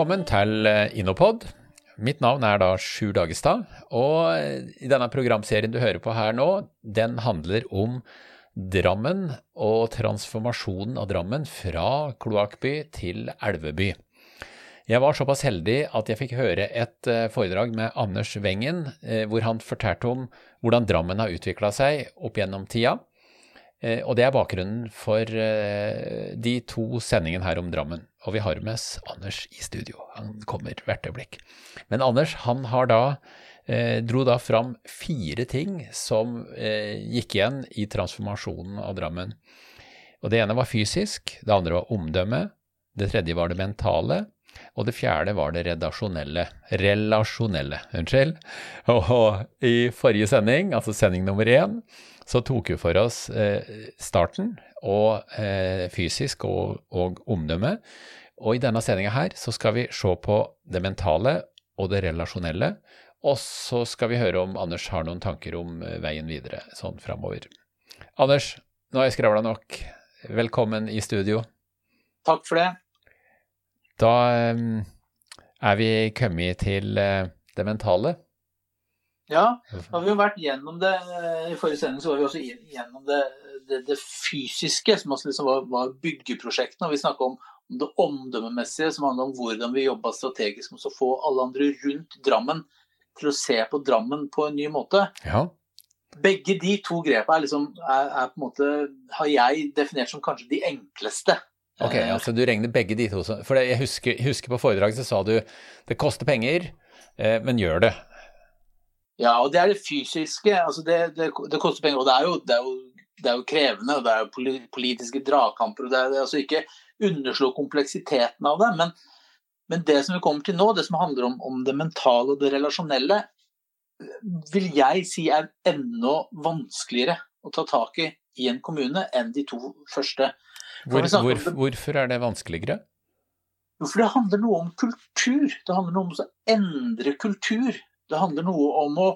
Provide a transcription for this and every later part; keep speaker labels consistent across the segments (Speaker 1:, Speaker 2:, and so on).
Speaker 1: Velkommen til eh, Innopod. Mitt navn er da Sjur Dagestad, og eh, i denne programserien du hører på her nå, den handler om Drammen og transformasjonen av Drammen fra kloakkby til elveby. Jeg var såpass heldig at jeg fikk høre et eh, foredrag med Anders Wengen, hvor han fortalte om hvordan Drammen har utvikla seg opp gjennom tida. Og det er bakgrunnen for de to sendingene her om Drammen. Og vi har med oss Anders i studio. Han kommer hvert øyeblikk. Men Anders han da, eh, dro da fram fire ting som eh, gikk igjen i transformasjonen av Drammen. Og Det ene var fysisk, det andre var omdømme, det tredje var det mentale, og det fjerde var det relasjonelle. Relasjonelle, unnskyld. Og i forrige sending, altså sending nummer én, så tok hun for oss eh, starten og eh, fysisk og, og omdømme. Og i denne sendinga her så skal vi se på det mentale og det relasjonelle. Og så skal vi høre om Anders har noen tanker om eh, veien videre sånn framover. Anders, nå har jeg skravla nok. Velkommen i studio.
Speaker 2: Takk for det.
Speaker 1: Da er vi kommet til det mentale.
Speaker 2: Ja, da har vi jo vært gjennom det. I forrige sending så var vi også gjennom det, det, det fysiske, som liksom var, var byggeprosjektene. Og vi snakka om, det omdømmemessige, som handler om hvordan vi jobba strategisk med å få alle andre rundt Drammen til å se på Drammen på en ny måte.
Speaker 1: Ja.
Speaker 2: Begge de to grepene er, liksom, er, er måte, har jeg definert som kanskje de enkleste.
Speaker 1: Ok, eh, altså Du regner begge de to For jeg husker, husker på foredraget så sa du det koster penger, eh, men gjør det.
Speaker 2: Ja, og det er det fysiske. altså Det, det, det koster penger. Og det er, jo, det er, jo, det er jo krevende, og det er jo politiske dragkamper. og det er, altså ikke underslå kompleksiteten av det. Men, men, det som vi kommer til nå, det som handler om, om, det mentale og det relasjonelle, vil jeg si er enda vanskeligere å ta tak i i en kommune enn de to første.
Speaker 1: Hvor, hvor, hvorfor er det vanskeligere?
Speaker 2: For det handler noe om kultur. Det handler noe om å endre kultur. Det handler noe om å,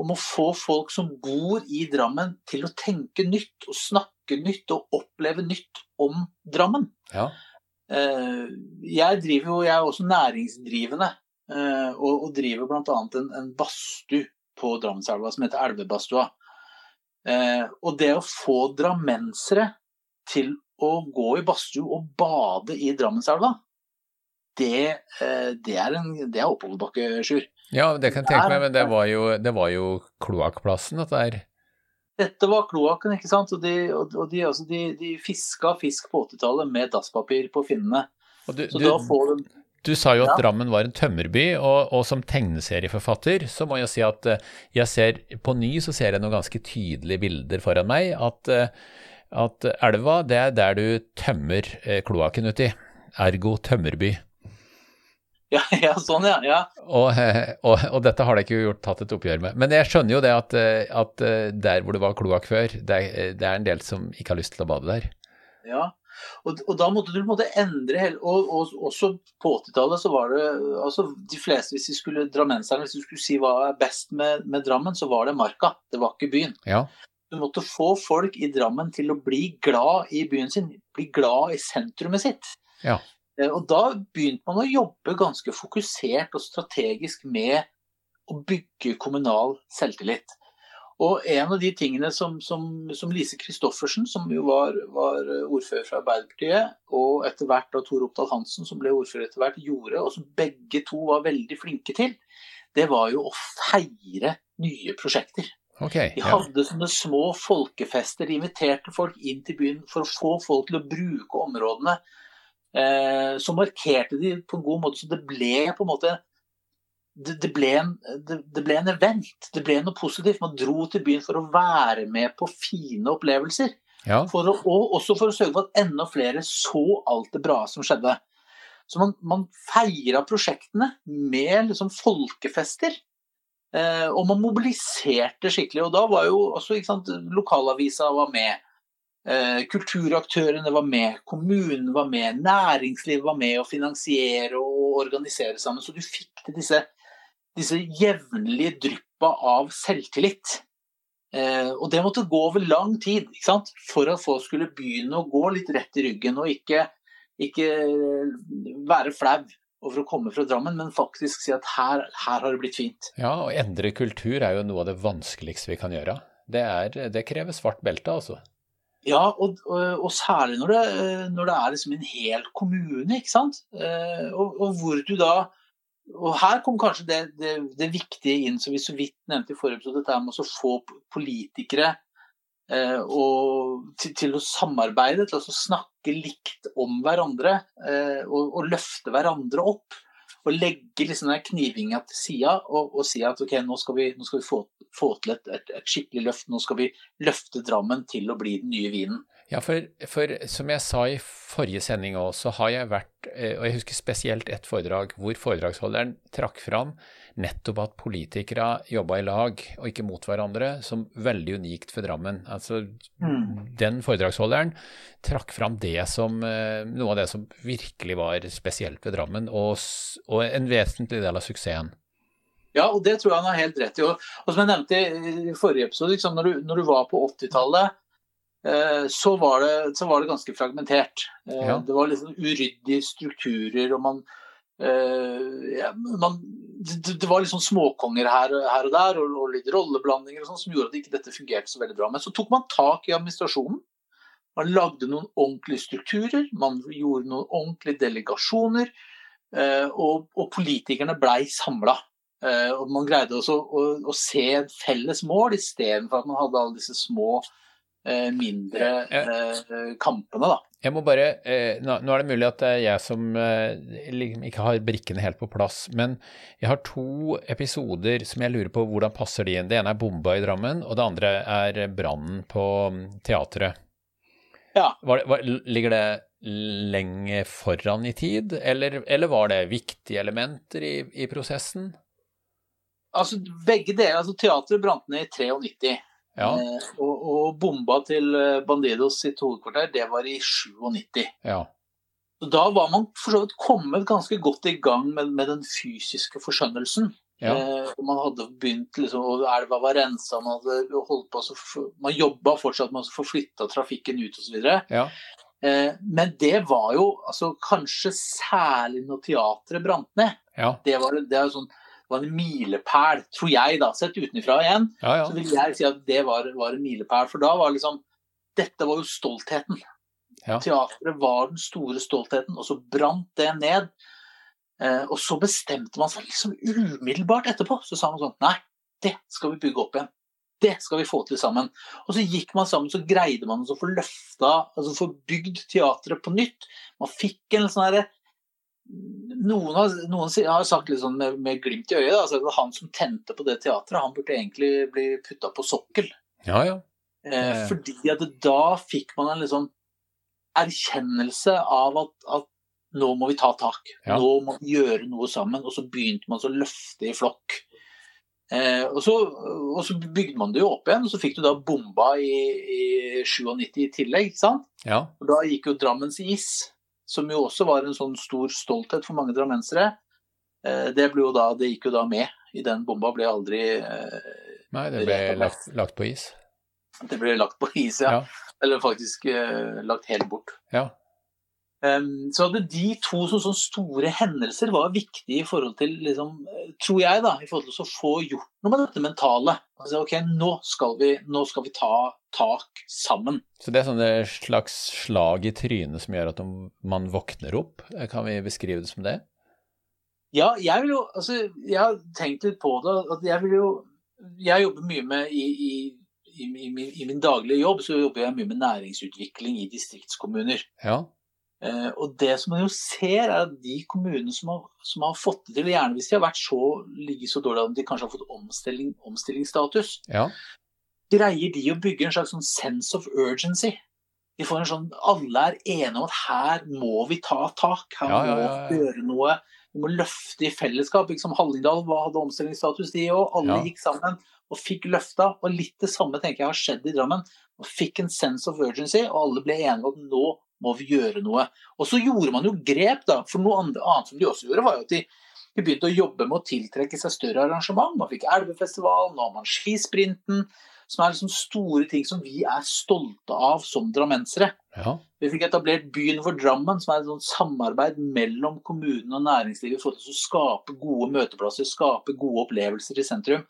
Speaker 2: om å få folk som bor i Drammen til å tenke nytt og snakke nytt og oppleve nytt om Drammen.
Speaker 1: Ja.
Speaker 2: Eh, jeg driver jo, jeg er også næringsdrivende eh, og, og driver bl.a. En, en badstue på Drammenselva som heter Elvebadstua. Eh, og det å få drammensere til å gå i badstue og bade i Drammenselva, det, det er, en, det er oppoverbakke, Sjur.
Speaker 1: Ja, det kan jeg tenke meg, men det var jo, det jo kloakkplassen, dette her.
Speaker 2: Dette var kloakken, ikke sant. Og de, og de, altså de, de fiska fisk på 80-tallet med dasspapir på finnene.
Speaker 1: Du, så du, da får de du sa jo at ja. Drammen var en tømmerby, og, og, som tegneserieforfatter så må jeg si at eh, jeg ser på ny så ser jeg noen ganske tydelige bilder foran meg. At, eh, at elva, det er der du tømmer eh, kloakken uti. Ergo tømmerby.
Speaker 2: Ja, ja, sånn ja. ja.
Speaker 1: Og, og, og, dette har de ikke gjort, tatt et oppgjør med. Men jeg skjønner jo det at, at der hvor det var kloakk før, det er, det er, en del som ikke har lyst til å bade der.
Speaker 2: Ja, og, og da måtte du måtte endre hele og, og, også på 80-tallet så var det altså de fleste, Hvis de skulle drammenserne, hvis du skulle si hva er best med, med, Drammen, så var det Marka. Det var ikke byen.
Speaker 1: Ja.
Speaker 2: Du måtte få folk i Drammen til å bli glad i byen sin, bli glad i sentrumet sitt.
Speaker 1: Ja.
Speaker 2: Eh, og da begynte man å jobbe ganske fokusert og strategisk med å bygge kommunal selvtillit. Og en av de tingene som, som, som Lise Christoffersen, som jo var, var, ordfører fra Arbeiderpartiet, og etter hvert da Tor Oppdal Hansen, som ble ordfører etter hvert, gjorde, og som begge to var veldig flinke til, det var jo å feire nye prosjekter.
Speaker 1: Okay,
Speaker 2: de hadde sånne små folkefester. De inviterte folk inn til byen for å få folk til å bruke områdene så markerte de på en god måte, så det ble på en måte det, ble en, det, ble en, event. Det ble noe positivt. Man dro til byen for å være med på fine opplevelser.
Speaker 1: Ja.
Speaker 2: For å, og også for å sørge for at enda flere så alt det bra som skjedde. Så man, man feira prosjektene med liksom folkefester. Eh, og man mobiliserte skikkelig. Og da var jo også sant, lokalavisa var med. Eh, kulturaktørene var med, kommunen var med, næringslivet var med å finansiere og organisere sammen. Så du fikk til disse, disse jevnlige dryppa av selvtillit. Eh, og det måtte gå over lang tid for at folk skulle begynne å gå litt rett i ryggen og ikke, ikke være flau. over å komme fra Drammen, men faktisk si at her, her har det blitt fint.
Speaker 1: Ja, å endre kultur er jo noe av det vanskeligste vi kan gjøre. Det, er, det krever svart belte, altså.
Speaker 2: Ja, og, og, og særlig når det, når det er liksom en hel kommune, ikke sant. Eh, og, og hvor du da og her kom kanskje det, det, det, viktige inn, som vi så vidt nevnte i forrige episode, dette med å få politikere eh, og, til, til, å samarbeide, til å snakke likt om hverandre eh, og, og, løfte hverandre opp. Og legge liksom knivinga til sida og, og, si at ok, nå skal vi, nå skal vi få, få, til et, et, et, skikkelig løft. Nå skal vi løfte Drammen til å bli den nye vinen.
Speaker 1: Ja, for, for, som jeg sa i forrige sending òg, så har jeg vært, eh, og jeg husker spesielt et foredrag hvor foredragsholderen trakk fram nettopp at politikere jobba i lag og ikke mot hverandre, som veldig unikt for Drammen. Altså, mm. Den foredragsholderen trakk fram det som eh, noe av det som virkelig var spesielt ved Drammen, og, og en vesentlig del av suksessen.
Speaker 2: Ja, og det tror jeg han har helt rett i. Og, og som jeg nevnte i forrige episode, liksom, når, du, når, du, var på 80-tallet Eh, så var, det, så var det ganske fragmentert. Eh, ja. Det var liksom uryddige strukturer, og man, eh, ja, man det, var liksom småkonger her, her og der, og, og, litt rolleblandinger og sånn, som gjorde at ikke dette fungerte så veldig bra. Men så tok man tak i administrasjonen. Man lagde noen ordentlige strukturer, man gjorde noen ordentlige delegasjoner, og, og politikerne blei samla. Og man greide også å, å, se et felles mål, istedenfor at man hadde alle disse små Eh, mindre eh, kampene, da.
Speaker 1: Jeg må bare, eh, nå, er det mulig at det er jeg som liksom ikke har brikkene helt på plass, men jeg har to episoder som jeg lurer på hvordan passer de inn. Det ene er bomba i Drammen, og det andre er brannen på mm, teatret.
Speaker 2: Ja.
Speaker 1: Var, var, ligger det lenge foran i tid, eller, eller var det viktige elementer i, i prosessen?
Speaker 2: Altså begge deler. altså Teatret brant ned i 93.
Speaker 1: Ja.
Speaker 2: Eh, og, og, bomba til eh, Bandidos sitt hovedkvarter, det var i 97.
Speaker 1: Ja.
Speaker 2: Da var man for så vidt kommet ganske godt i gang med, med den fysiske forskjønnelsen. Ja. Eh, man hadde begynt liksom, og Elva var rensa, man hadde holdt på Man jobba fortsatt med å få flytta trafikken ut osv.
Speaker 1: Ja.
Speaker 2: Eh, men det var jo altså, kanskje særlig når teatret brant ned.
Speaker 1: Ja.
Speaker 2: Det, var, det er sånn var en milepæl, tror jeg, da, sett utenfra igjen.
Speaker 1: Ja, ja.
Speaker 2: Så vil jeg si at det var, var en milepæl. For da var liksom Dette var jo stoltheten.
Speaker 1: Ja.
Speaker 2: Teatret var den store stoltheten, og så brant det ned. Eh, og så bestemte man seg liksom umiddelbart etterpå. Så sa man sånn Nei, det skal vi bygge opp igjen. Det skal vi få til sammen. Og så gikk man sammen, så greide man å få løfta, altså få bygd teatret på nytt. Man fikk en sånn herre noen har, noen har, sagt litt sånn med, med glimt i øyet altså at han som tente på det teatret, han burde egentlig bli putta på sokkel.
Speaker 1: Ja, ja.
Speaker 2: Eh, fordi at da fikk man en liksom erkjennelse av at, at, nå må vi ta tak.
Speaker 1: Ja.
Speaker 2: Nå må vi gjøre noe sammen. Og så begynte man å løfte i flokk. Eh, og, så, og, så, bygde man det jo opp igjen, og så fikk du da bomba i, i 97 i tillegg. ikke sant?
Speaker 1: Ja.
Speaker 2: Og da gikk jo Drammens is som jo også var en sånn stor stolthet for mange drammensere. Eh, det, jo da, det gikk jo da med i den bomba, ble aldri eh,
Speaker 1: Nei, det ble lagt, lagt, på is?
Speaker 2: Det ble lagt på is, ja.
Speaker 1: ja.
Speaker 2: Eller faktisk uh, lagt helt bort.
Speaker 1: Ja.
Speaker 2: Um, så hadde de to som sånne store hendelser var viktige i forhold til, liksom, tror jeg, da, i forhold til å få gjort noe med dette mentale. Altså, ok, nå skal vi, nå skal vi ta tak sammen.
Speaker 1: Så det er sånne slags slag i trynet som gjør at man våkner opp? Kan vi beskrive det som det?
Speaker 2: Ja, jeg vil jo Altså, jeg har tenkt litt på det. at Jeg vil jo Jeg jobber mye med i, i i, min, i, min daglige jobb så jobber jeg mye med næringsutvikling i distriktskommuner.
Speaker 1: Ja.
Speaker 2: Eh, og det som man jo ser, er at de kommunene som har, som har fått det til, gjerne hvis de har vært så, ligget så dårlig at de kanskje har fått omstilling, omstillingsstatus,
Speaker 1: ja.
Speaker 2: greier de å bygge en slags sånn sense of urgency. De får en sånn, Alle er enige om at her må vi ta tak, her
Speaker 1: ja, ja,
Speaker 2: må vi gjøre noe. Vi må løfte i fellesskap. Liksom Hallingdal hadde omstillingsstatus, de òg. Alle gikk sammen og fikk løfta. Og litt det samme tenker jeg har skjedd i Drammen. Og fikk en sense of urgency, og alle ble enige om at nå må vi gjøre noe. Og så gjorde man jo grep, da. For noe annet som de også gjorde, var jo at de, de begynte å jobbe med å tiltrekke seg større arrangement. Man fikk Elvefestivalen, nå har man skisprinten. som er liksom store ting som vi er stolte av som drammensere.
Speaker 1: Ja.
Speaker 2: Vi fikk etablert Byen for Drammen, som er et sånt samarbeid mellom kommunen og næringslivet for å skape gode møteplasser, skape gode opplevelser i sentrum.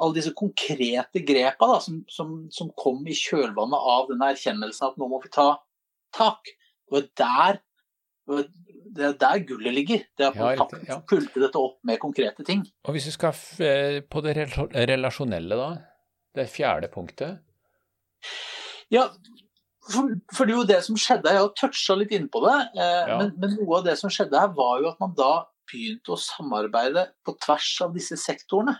Speaker 2: Alle disse konkrete grepa da, som, som, som, kom i kjølvannet av denne erkjennelsen at nå må vi ta tak. Det var der, det er der gullet ligger. Det er at man
Speaker 1: Ja, ja.
Speaker 2: fulgte dette opp med konkrete ting.
Speaker 1: Og hvis vi skal eh, på det relasjonelle, da? Det fjerde punktet?
Speaker 2: Ja, for, for det er jo det som skjedde, jeg har toucha litt innpå det, eh,
Speaker 1: Ja.
Speaker 2: men, men noe av det som skjedde her var jo at man da begynte å samarbeide på tvers av disse sektorene.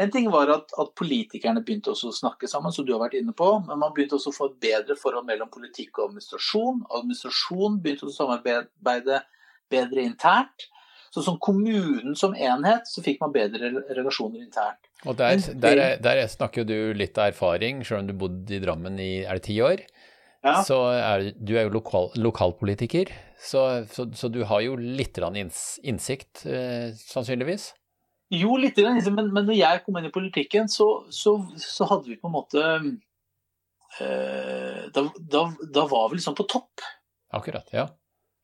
Speaker 2: En ting var at, at politikerne begynte også å snakke sammen, som du har vært inne på, men man begynte også å få et bedre forhold mellom politikk og administrasjon. Administrasjon begynte å samarbeide bedre internt. Så som kommunen som enhet, så fikk man bedre relasjoner internt.
Speaker 1: Og der, der, er- der snakker jo du litt av erfaring, selv om du bodde i Drammen i er det ti år.
Speaker 2: Ja.
Speaker 1: Så er, du er jo lokal, lokalpolitiker, så, så, så du har jo litt innsikt, eh, sannsynligvis?
Speaker 2: Jo, litt, liksom, men, men når jeg kom inn i politikken, så, så, så hadde vi på en måte eh, da, da, da var vi liksom på topp.
Speaker 1: Akkurat, ja.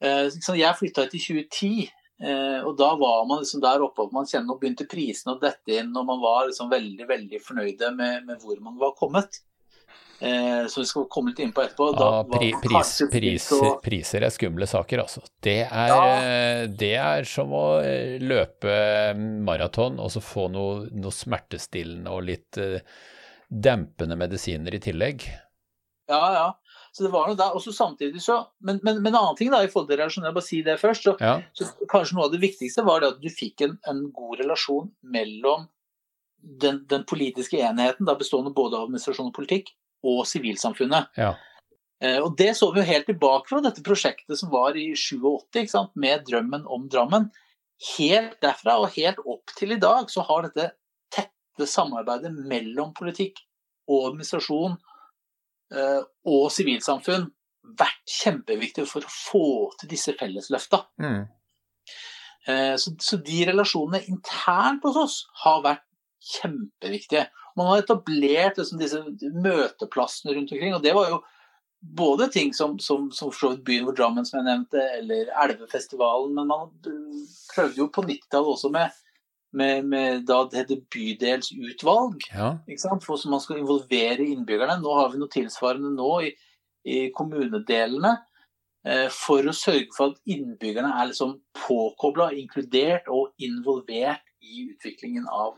Speaker 2: Eh, jeg flytta hit i 2010, eh, og da var man liksom der oppe og man kjenner, og begynte prisene å dette inn, og man var liksom veldig veldig fornøyde med, med hvor man var kommet. Eh, så vi skal komme litt inn på etterpå. Da
Speaker 1: Ja, pri, pris,
Speaker 2: priser,
Speaker 1: pris,
Speaker 2: å-
Speaker 1: priser er skumle saker, altså. Det er,
Speaker 2: Ja.
Speaker 1: eh, det er som å eh, løpe maraton og så få noe, noe smertestillende og litt eh, dempende medisiner i tillegg.
Speaker 2: Ja, ja. Så det var noe der. Og så samtidig så Men, men, men en annen ting da, i forhold til relasjoner, jeg bare si det først. Så,
Speaker 1: Ja,
Speaker 2: så kanskje noe av det viktigste var det at du fikk en, en god relasjon mellom den, den politiske enheten, da bestående både av administrasjon og politikk, og sivilsamfunnet.
Speaker 1: ja.
Speaker 2: Eh, og det så vi jo helt tilbake fra dette prosjektet som var i 87, ikke sant? med drømmen om Drammen. Helt derfra og helt opp til i dag så har dette tette samarbeidet mellom politikk og administrasjon eh, og sivilsamfunn vært kjempeviktig for å få til disse fellesløfta.
Speaker 1: Mm.
Speaker 2: Eh, Så, så de relasjonene internt hos oss har vært kjempeviktige. Man har etablert liksom, disse møteplassene rundt omkring, og det var jo både ting som, som, som for så vidt Byen hvor Drammen, som jeg nevnte, eller Elvefestivalen, men man prøvde jo på 90-tallet også med, med, med da det heter bydelsutvalg,
Speaker 1: ja.
Speaker 2: For så man skal involvere innbyggerne. Nå har vi noe tilsvarende nå i, i kommunedelene eh, for å sørge for at innbyggerne er liksom påkobla, inkludert og involvert i utviklingen av,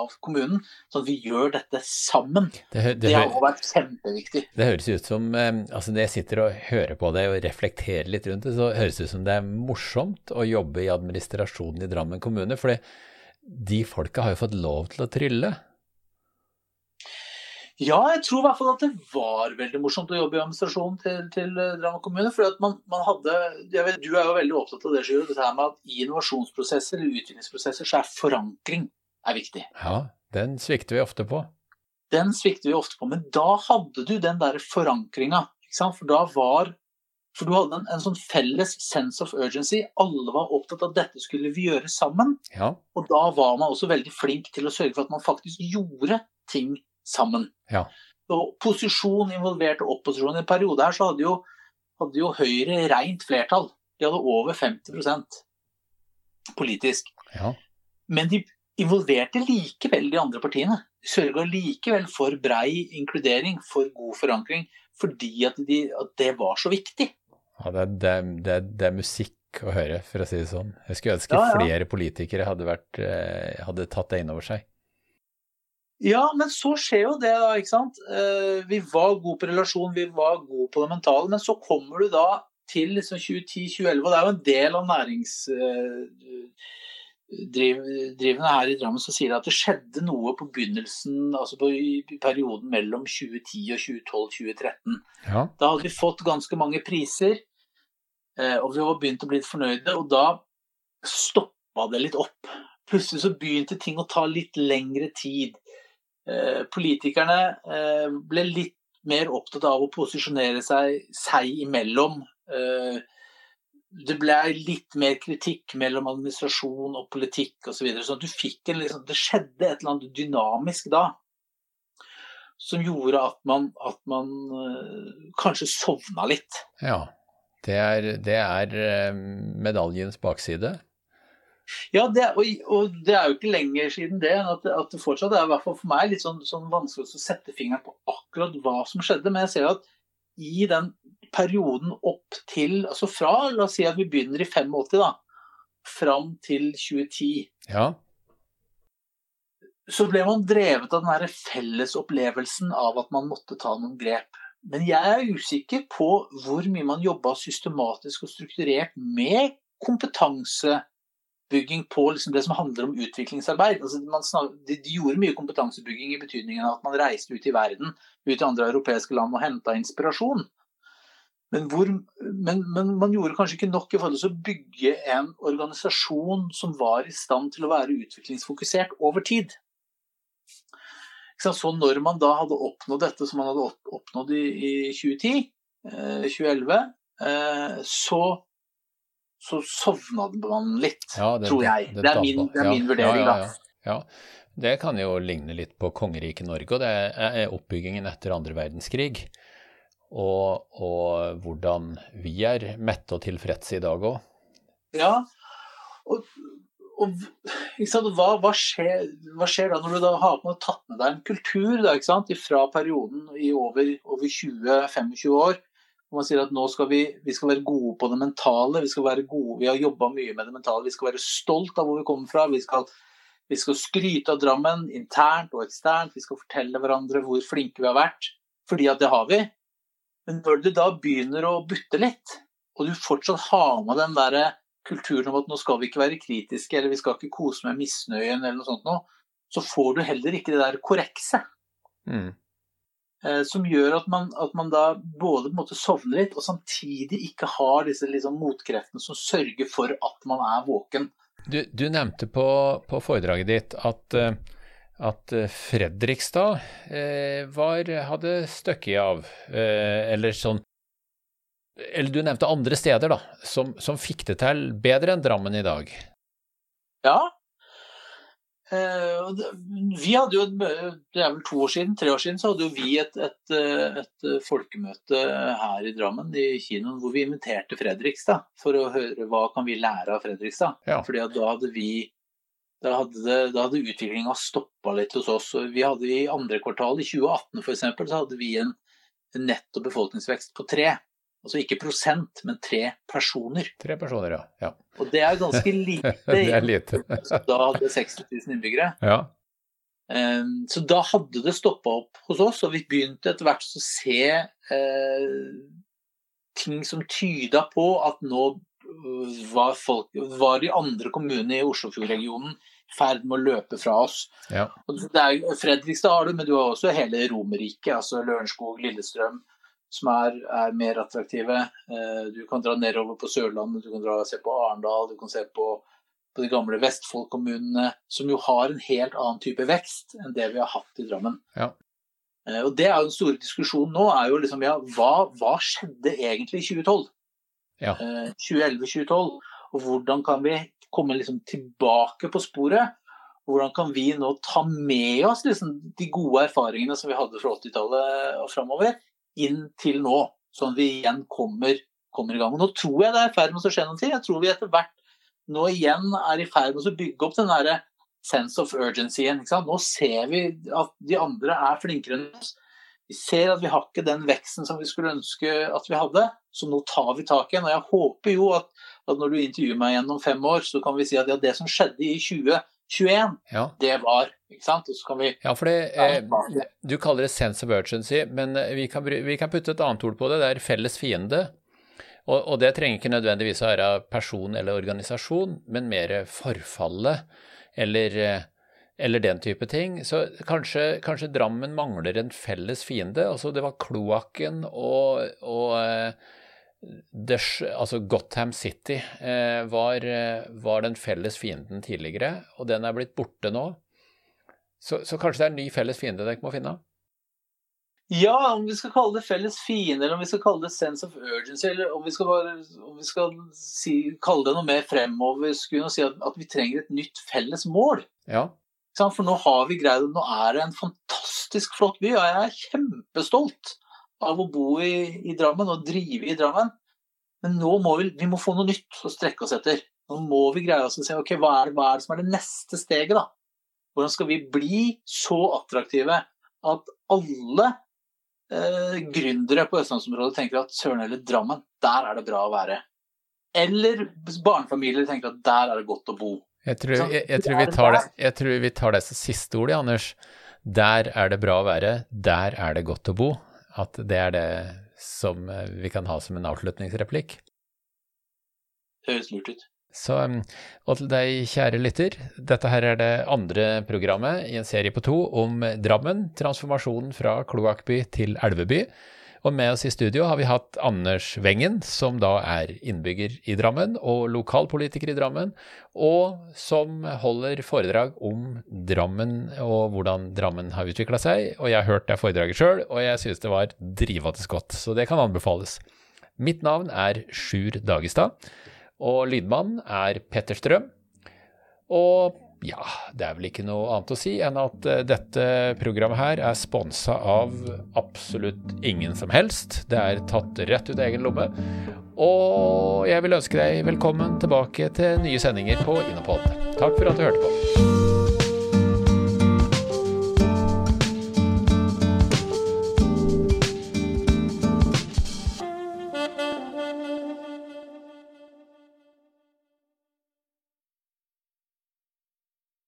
Speaker 2: av kommunen. Sånn at vi gjør dette sammen.
Speaker 1: Det, det,
Speaker 2: Det har vært kjempeviktig.
Speaker 1: det høres ut som eh, altså Når jeg sitter og hører på det og reflekterer litt rundt det, så høres det ut som det er morsomt å jobbe i administrasjonen i Drammen kommune. For de folka har jo fått lov til å trylle.
Speaker 2: Ja, jeg tror i hvert fall at det var veldig morsomt å jobbe i administrasjonen til, til eh, Drammen kommune. For at man, man hadde vet, Du er jo veldig opptatt av det, Sjur, dette her med at i innovasjonsprosesser eller utviklingsprosesser så er forankring er viktig.
Speaker 1: Ja, den svikter vi ofte på.
Speaker 2: Den svikter vi ofte på. Men da hadde du den der forankringa. For da var for du hadde en, en sånn felles sense of urgency. Alle var opptatt av at dette skulle vi gjøre sammen.
Speaker 1: Ja,
Speaker 2: Og da var man også veldig flink til å sørge for at man faktisk gjorde ting sammen.
Speaker 1: Ja.
Speaker 2: Og posisjon involverte opposisjon. I en periode her så hadde jo, hadde jo Høyre rent flertall. De hadde over 50% politisk.
Speaker 1: ja.
Speaker 2: Men de involverte likevel de andre partiene. De sørga likevel for brei inkludering, for god forankring, fordi at, de, at det var så viktig.
Speaker 1: ja det, er- det, det, er- det er musikk å høre, for å si det sånn. Jeg skulle ønske
Speaker 2: Ja, ja.
Speaker 1: flere politikere hadde, vært, eh, hadde tatt det inn over seg.
Speaker 2: Ja, men så skjer jo det, da. ikke sant? Eh, Vi var gode på relasjon, vi var gode på det mentale, men så kommer du da til liksom 2010-2011, og det er jo en del av næringsdrivende her i Drammen som sier at det skjedde noe på begynnelsen, altså på perioden mellom 2010 og 2012-2013.
Speaker 1: Ja,
Speaker 2: Da hadde vi fått ganske mange priser, eh, og vi var begynt å bli litt fornøyde, og da stoppa det litt opp. Plutselig så begynte ting å ta litt lengre tid. Eh, Politikerne eh, ble litt mer opptatt av å posisjonere seg seg imellom. Eh, Det ble litt mer kritikk mellom administrasjon og politikk osv. Så, videre, så du fikk en, liksom, det skjedde et eller annet dynamisk da. som gjorde at man, at man uh, kanskje sovna litt.
Speaker 1: Ja, det er, det er uh, medaljens bakside.
Speaker 2: Ja, det, og, og, det er jo ikke lenger siden det at, at det fortsatt er i hvert fall for meg litt sånn, sånn vanskelig å sette fingeren på akkurat hva som skjedde. Men jeg ser at i den perioden opp til Altså fra, la oss si at vi begynner i 85, da, fram til 2010.
Speaker 1: Ja
Speaker 2: så ble man drevet av den fellesopplevelsen av at man måtte ta noen grep. Men jeg er usikker på hvor mye man jobba systematisk og strukturert med kompetansebygging på liksom det som handler om utviklingsarbeid. Altså snak, de, de, gjorde mye kompetansebygging i betydningen av at man reiste ut i verden, ut i andre europeiske land og henta inspirasjon. Men, hvor, men, men, man gjorde kanskje ikke nok i forhold til å bygge en organisasjon som var i stand til å være utviklingsfokusert over tid. Så når man da hadde oppnådd dette som man hadde oppnådd i, i 2010, eh, 2011, eh, så, så sovna man litt, ja, det, tror jeg. Det, det, er min, det er min vurdering,
Speaker 1: ja, ja, ja, Det kan jo ligne litt på kongeriket Norge, og det er oppbyggingen etter andre verdenskrig. Og, og hvordan vi er mette og tilfredse i dag òg.
Speaker 2: Ja, og og hva, hva, skjer, hva, skjer, da når du da har med, tatt med deg en kultur da, fra perioden i over, over 20-25 år? hvor Man sier at nå skal vi, vi, skal være gode på det mentale. Vi, skal være gode, vi har jobba mye med det mentale. Vi skal være stolt av hvor vi kommer fra. Vi skal, vi skal skryte av Drammen internt og eksternt. Vi skal fortelle hverandre hvor flinke vi har vært. Fordi at det har vi. Men når du da begynner å butte litt, og du fortsatt har med den der kulturen om at nå skal vi ikke være kritiske, eller vi skal ikke kose med misnøyen, eller noe sånt noe, så får du heller ikke det der korrekse. Mm. Eh, som gjør at man, at man, da både sovner litt, og samtidig ikke har disse liksom, motkreftene som sørger for at man er våken.
Speaker 1: Du, du nevnte på, på, foredraget ditt at, eh, at Fredrikstad eh, var, hadde støkket av, eh, eller sånn eller du nevnte andre steder da, som, som fikk det til bedre enn Drammen i dag.
Speaker 2: Ja. Eh, vi hadde jo, Det er vel to år siden, tre år siden, så hadde jo vi et, et, et folkemøte her i Drammen, i kinoen, hvor vi inviterte Fredrikstad for å høre hva kan vi lære av Fredrikstad. Ja. Fordi da hadde vi da hadde, da hadde utviklinga stoppa litt hos oss. Vi hadde I andre kvartal i 2018 for eksempel, så hadde vi en netto befolkningsvekst på tre. Altså ikke prosent, men tre personer.
Speaker 1: Tre personer, ja. ja.
Speaker 2: Og det er jo ganske lite.
Speaker 1: det er lite.
Speaker 2: da hadde 60 000 innbyggere.
Speaker 1: Ja.
Speaker 2: Um, så da hadde det stoppa opp hos oss, og vi begynte etter hvert å se uh, ting som tyda på at nå var, folk, var de andre kommunene i Oslofjordregionen i ferd med å løpe fra oss.
Speaker 1: Ja.
Speaker 2: Er, Fredrikstad har du, men du har også hele Romerike, altså Lørenskog, Lillestrøm som er, er, mer attraktive. Eh, du kan dra nedover på Sørlandet, du kan dra, se på Arendal, du kan se på, på de gamle Vestfold-kommunene, som jo har en helt annen type vekst enn det vi har hatt i Drammen.
Speaker 1: Ja.
Speaker 2: Eh, og det er jo Den store diskusjonen nå er jo liksom, ja, hva, hva skjedde egentlig i 2012?
Speaker 1: Ja.
Speaker 2: 2011-2012. Eh, og hvordan kan vi komme liksom tilbake på sporet? Hvordan kan vi nå ta med oss liksom de gode erfaringene som vi hadde fra 80-tallet og framover, inn til nå, sånn at vi igjen kommer, kommer i gang. Og nå tror jeg det er i ferd med å skje noe. Jeg tror vi etter hvert nå igjen er i ferd med å bygge opp den derre sense of urgency igjen. Nå ser vi at de andre er flinkere enn oss. Vi ser at vi har ikke den veksten som vi skulle ønske at vi hadde, så nå tar vi tak igjen. Og jeg håper jo at, at når du intervjuer meg igjen om fem år, så kan vi si at ja, det som skjedde i 2021, ja. det var ikke sant? Og så kan vi
Speaker 1: Ja, for det, eh, Du kaller det sense of urgency, men eh, vi kan, vi kan, putte et annet ord på det. Det er felles fiende. Og, og det trenger ikke nødvendigvis å være person eller organisasjon, men mer forfallet eller, eh, eller den type ting. Så kanskje, kanskje, Drammen mangler en felles fiende. Altså det var kloakken og, og eh, altså Gotham City eh, var, var, den felles fienden tidligere, og den er blitt borte nå. Så, så, kanskje det er en ny felles fiende dere må finne?
Speaker 2: Ja, om vi skal kalle det felles fiende, eller om vi skal kalle det sense of urgency, eller om vi skal, bare, om vi skal si, kalle det noe mer fremover, skulle si at, at, vi trenger et nytt felles mål.
Speaker 1: Ja.
Speaker 2: For nå har vi greid Nå er det en fantastisk fantastisk flott by, og jeg er kjempestolt av å bo i, i Drammen og drive i Drammen. Men nå må vi, vi må få noe nytt å strekke oss etter. Nå må vi greie oss å se ok, hva er, hva er det som er det neste steget. da? Hvordan skal vi bli så attraktive at alle eh, gründere på østlandsområdet tenker at søren eller Drammen, der er det bra å være. Eller barnefamilier tenker at der er det godt å bo.
Speaker 1: Jeg tror, jeg, jeg tror, vi, tar det, jeg tror vi tar det som siste ordet, Anders. Der er det bra å være, der er det godt å bo. At det er det som eh, vi kan ha som en avslutningsreplikk.
Speaker 2: Det høres lurt ut.
Speaker 1: Så, og til deg, kjære lytter, dette her er det andre programmet i en serie på to om Drammen, transformasjonen fra kloakkby til elveby. Og med oss i studio har vi hatt Anders Wengen, som da er innbygger i Drammen og lokalpolitiker i Drammen, og som holder foredrag om Drammen og hvordan Drammen har utvikla seg. Og jeg har hørt det foredraget sjøl, og jeg synes det var drivende godt, så det kan anbefales. Mitt navn er Sjur Dagestad, og lydmann er Petter Strøm. Og ja, det er vel ikke noe annet å si enn at uh, dette programmet her er sponsa av absolutt ingen som helst. Det er tatt rett ut av egen lomme. Og jeg vil ønske deg velkommen tilbake til nye sendinger på Innopod. Takk for at du hørte på.